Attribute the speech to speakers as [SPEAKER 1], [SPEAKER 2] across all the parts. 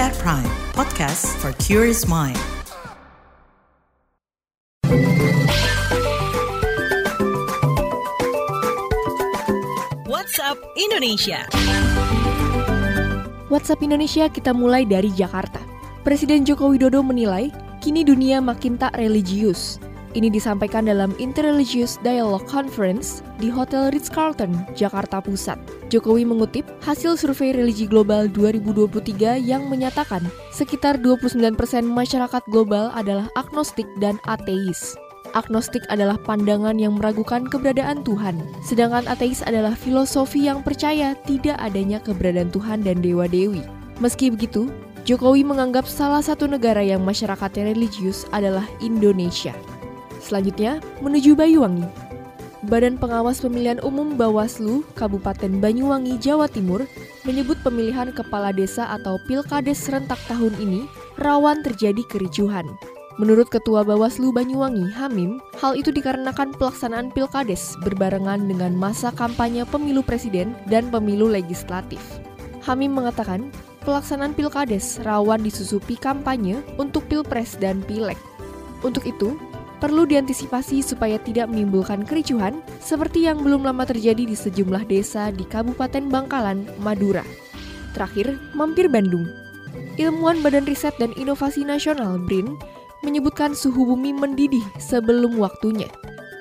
[SPEAKER 1] at Prime, podcast for curious mind. WhatsApp Indonesia.
[SPEAKER 2] WhatsApp Indonesia kita mulai dari Jakarta. Presiden Joko Widodo menilai kini dunia makin tak religius. Ini disampaikan dalam Interreligious Dialogue Conference di Hotel Ritz-Carlton, Jakarta Pusat. Jokowi mengutip hasil survei religi global 2023 yang menyatakan sekitar 29% masyarakat global adalah agnostik dan ateis. Agnostik adalah pandangan yang meragukan keberadaan Tuhan, sedangkan ateis adalah filosofi yang percaya tidak adanya keberadaan Tuhan dan dewa-dewi. Meski begitu, Jokowi menganggap salah satu negara yang masyarakatnya religius adalah Indonesia. Selanjutnya, menuju Banyuwangi. Badan Pengawas Pemilihan Umum Bawaslu Kabupaten Banyuwangi, Jawa Timur menyebut pemilihan kepala desa atau pilkades serentak tahun ini rawan terjadi kericuhan. Menurut Ketua Bawaslu Banyuwangi, Hamim, hal itu dikarenakan pelaksanaan pilkades berbarengan dengan masa kampanye pemilu presiden dan pemilu legislatif. Hamim mengatakan, pelaksanaan pilkades rawan disusupi kampanye untuk pilpres dan pileg. Untuk itu, perlu diantisipasi supaya tidak menimbulkan kericuhan seperti yang belum lama terjadi di sejumlah desa di Kabupaten Bangkalan, Madura. Terakhir, mampir Bandung. Ilmuwan Badan Riset dan Inovasi Nasional BRIN menyebutkan suhu bumi mendidih sebelum waktunya.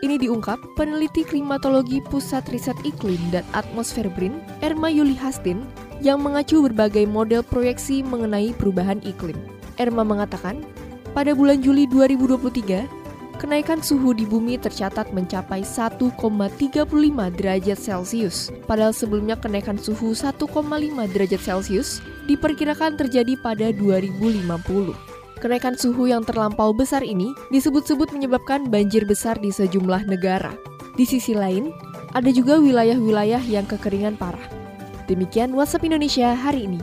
[SPEAKER 2] Ini diungkap peneliti klimatologi Pusat Riset Iklim dan Atmosfer BRIN, Erma Yuli Hastin, yang mengacu berbagai model proyeksi mengenai perubahan iklim. Erma mengatakan, pada bulan Juli 2023, kenaikan suhu di bumi tercatat mencapai 1,35 derajat Celcius. Padahal sebelumnya kenaikan suhu 1,5 derajat Celcius diperkirakan terjadi pada 2050. Kenaikan suhu yang terlampau besar ini disebut-sebut menyebabkan banjir besar di sejumlah negara. Di sisi lain, ada juga wilayah-wilayah yang kekeringan parah. Demikian WhatsApp Indonesia hari ini.